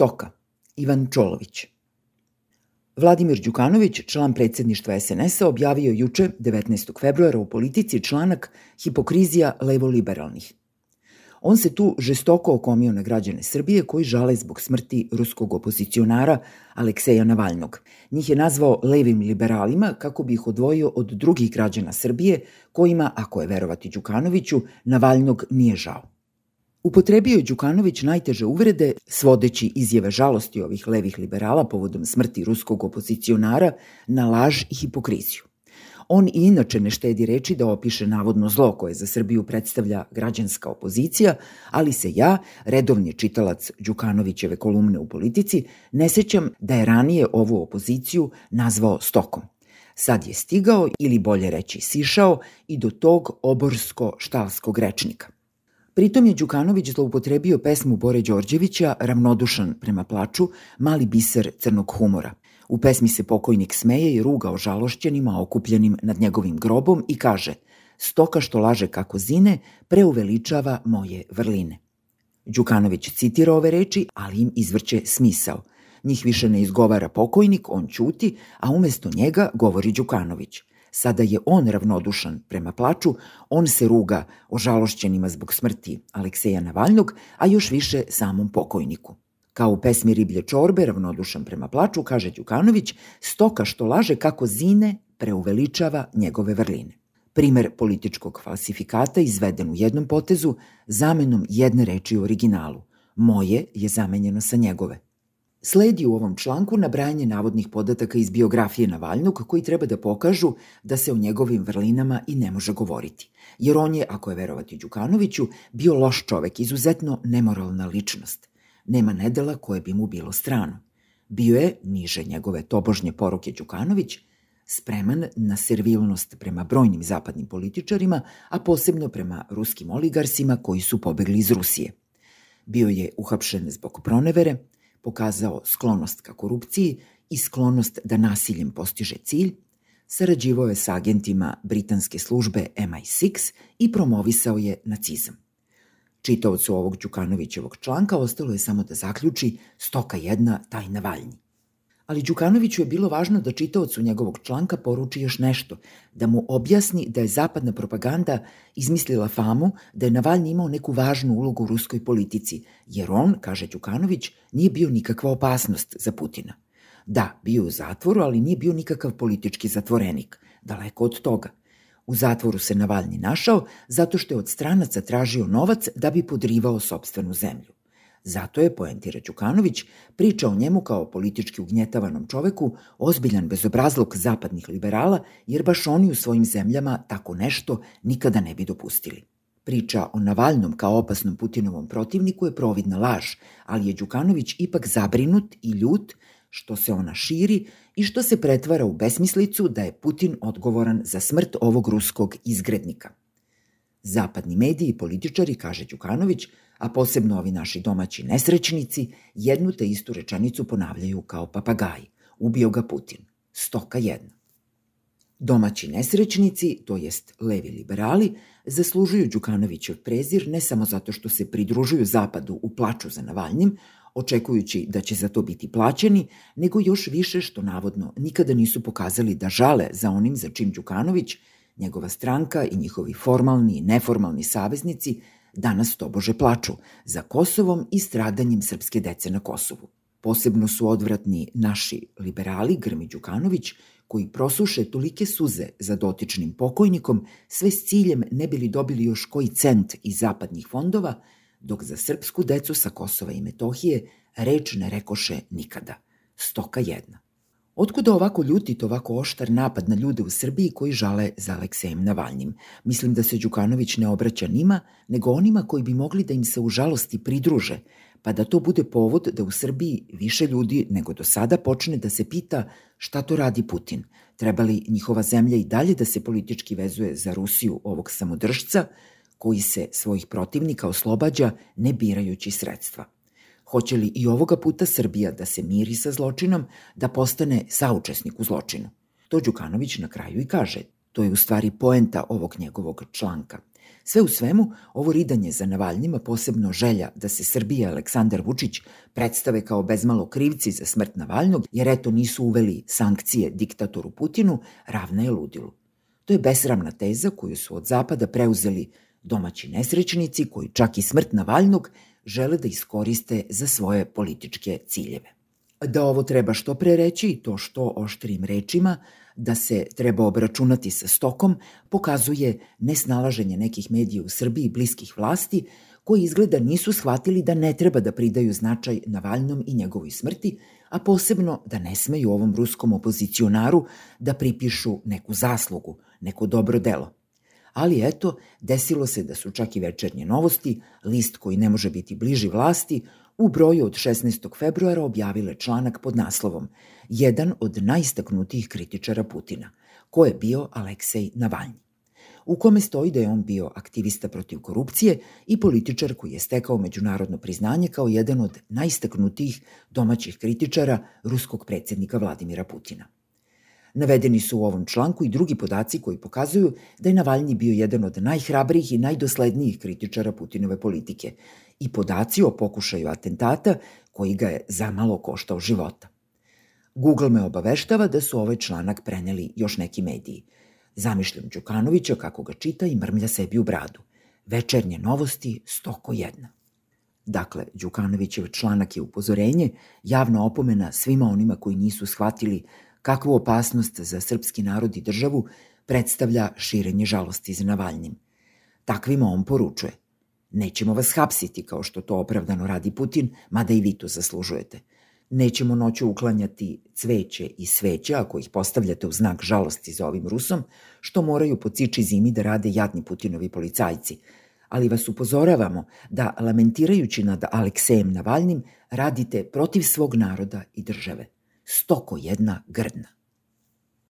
Stoka, Ivan Čolović. Vladimir Đukanović, član predsedništva SNS-a, objavio juče, 19. februara, u politici članak Hipokrizija levo-liberalnih. On se tu žestoko okomio na građane Srbije koji žale zbog smrti ruskog opozicionara Alekseja Navalnog. Njih je nazvao levim liberalima kako bi ih odvojio od drugih građana Srbije kojima, ako je verovati Đukanoviću, Navalnog nije žao. Upotrebio je Đukanović najteže uvrede, svodeći izjave žalosti ovih levih liberala povodom smrti ruskog opozicionara na laž i hipokriziju. On i inače ne štedi reči da opiše navodno zlo koje za Srbiju predstavlja građanska opozicija, ali se ja, redovni čitalac Đukanovićeve kolumne u politici, ne sećam da je ranije ovu opoziciju nazvao stokom. Sad je stigao, ili bolje reći sišao, i do tog oborsko-štalskog rečnika – Pritom je Đukanović zloupotrebio pesmu Bore Đorđevića, ravnodušan prema plaču, mali biser crnog humora. U pesmi se pokojnik smeje i ruga o žalošćenima okupljenim nad njegovim grobom i kaže Stoka što laže kako zine, preuveličava moje vrline. Đukanović citira ove reči, ali im izvrće smisao. Njih više ne izgovara pokojnik, on ćuti, a umesto njega govori Đukanović. Sada je on ravnodušan prema plaču, on se ruga o žalošćenima zbog smrti Alekseja Navalnog, a još više samom pokojniku. Kao u pesmi Riblje čorbe, ravnodušan prema plaču, kaže Đukanović, stoka što laže kako zine preuveličava njegove vrline. Primer političkog falsifikata izveden u jednom potezu zamenom jedne reči u originalu. Moje je zamenjeno sa njegove. Sledi u ovom članku nabrajanje navodnih podataka iz biografije Navalnog koji treba da pokažu da se o njegovim vrlinama i ne može govoriti. Jer on je, ako je verovati Đukanoviću, bio loš čovek, izuzetno nemoralna ličnost. Nema nedela koje bi mu bilo strano. Bio je, niže njegove tobožnje poruke Đukanović, spreman na servilnost prema brojnim zapadnim političarima, a posebno prema ruskim oligarsima koji su pobegli iz Rusije. Bio je uhapšen zbog pronevere, pokazao sklonost ka korupciji i sklonost da nasiljem postiže cilj, sarađivao je sa agentima britanske službe MI6 i promovisao je nacizam. Čitaocu ovog Đukanovićevog članka ostalo je samo da zaključi stoka jedna taj Navalnji. Ali Đukanoviću je bilo važno da čitaocu njegovog članka poruči još nešto, da mu objasni da je zapadna propaganda izmislila famu da je Navalni imao neku važnu ulogu u ruskoj politici, jer on, kaže Đukanović, nije bio nikakva opasnost za Putina. Da, bio u zatvoru, ali nije bio nikakav politički zatvorenik. Daleko od toga. U zatvoru se Navalni našao zato što je od stranaca tražio novac da bi podrivao sobstvenu zemlju. Zato je, poentira Đukanović, priča o njemu kao politički ugnjetavanom čoveku ozbiljan bezobrazluk zapadnih liberala, jer baš oni u svojim zemljama tako nešto nikada ne bi dopustili. Priča o Navalnom kao opasnom Putinovom protivniku je providna laž, ali je Đukanović ipak zabrinut i ljut što se ona širi i što se pretvara u besmislicu da je Putin odgovoran za smrt ovog ruskog izgrednika. Zapadni mediji i političari, kaže Đukanović, a posebno ovi naši domaći nesrećnici, jednu te istu rečenicu ponavljaju kao papagaji. Ubio ga Putin. Stoka jedna. Domaći nesrećnici, to jest levi liberali, zaslužuju Đukanovićev prezir ne samo zato što se pridružuju Zapadu u plaču za Navalnjim, očekujući da će za to biti plaćeni, nego još više što navodno nikada nisu pokazali da žale za onim za čim Đukanović, njegova stranka i njihovi formalni i neformalni saveznici danas tobože plaču za Kosovom i stradanjem srpske dece na Kosovu. Posebno su odvratni naši liberali Grmi Đukanović, koji prosuše tolike suze za dotičnim pokojnikom, sve s ciljem ne bili dobili još koji cent iz zapadnih fondova, dok za srpsku decu sa Kosova i Metohije reč ne rekoše nikada. Stoka jedna. Otkuda ovako ljutit, ovako oštar napad na ljude u Srbiji koji žale za Aleksejem Navalnjim? Mislim da se Đukanović ne obraća njima, nego onima koji bi mogli da im se u žalosti pridruže, pa da to bude povod da u Srbiji više ljudi nego do sada počne da se pita šta to radi Putin. Treba li njihova zemlja i dalje da se politički vezuje za Rusiju ovog samodržca, koji se svojih protivnika oslobađa ne birajući sredstva? Hoće li i ovoga puta Srbija da se miri sa zločinom, da postane saučesnik u zločinu? To Đukanović na kraju i kaže. To je u stvari poenta ovog njegovog članka. Sve u svemu, ovo ridanje za Navalnjima, posebno želja da se Srbija Aleksandar Vučić predstave kao bezmalo krivci za smrt Navalnog, jer eto nisu uveli sankcije diktatoru Putinu, ravna je ludilu. To je besramna teza koju su od zapada preuzeli domaći nesrećnici koji čak i smrt Navalnog žele da iskoriste za svoje političke ciljeve. Da ovo treba što pre reći to što oštrim rečima, da se treba obračunati sa stokom, pokazuje nesnalaženje nekih medija u Srbiji bliskih vlasti, koji izgleda nisu shvatili da ne treba da pridaju značaj Navalnom i njegovoj smrti, a posebno da ne smeju ovom ruskom opozicionaru da pripišu neku zaslugu, neko dobro delo. Ali eto, desilo se da su čak i večernje novosti, list koji ne može biti bliži vlasti, u broju od 16. februara objavile članak pod naslovom Jedan od najistaknutijih kritičara Putina, ko je bio Aleksej Navalnji u kome stoji da je on bio aktivista protiv korupcije i političar koji je stekao međunarodno priznanje kao jedan od najistaknutijih domaćih kritičara ruskog predsednika Vladimira Putina. Navedeni su u ovom članku i drugi podaci koji pokazuju da je Navalnji bio jedan od najhrabrijih i najdoslednijih kritičara Putinove politike i podaci o pokušaju atentata koji ga je zamalo koštao života. Google me obaveštava da su ovaj članak preneli još neki mediji. Zamišljam Đukanovića kako ga čita i mrmlja sebi u bradu. Večernje novosti, stoko jedna. Dakle, Đukanovićev članak je upozorenje, javna opomena svima onima koji nisu shvatili kakvu opasnost za srpski narod i državu predstavlja širenje žalosti za Navalnjim. Takvima on poručuje. Nećemo vas hapsiti kao što to opravdano radi Putin, mada i vi to zaslužujete. Nećemo noću uklanjati cveće i sveće ako ih postavljate u znak žalosti za ovim Rusom, što moraju po ciči zimi da rade jadni Putinovi policajci. Ali vas upozoravamo da, lamentirajući nad Aleksejem Navalnim, radite protiv svog naroda i države. Stoko jedna grdna.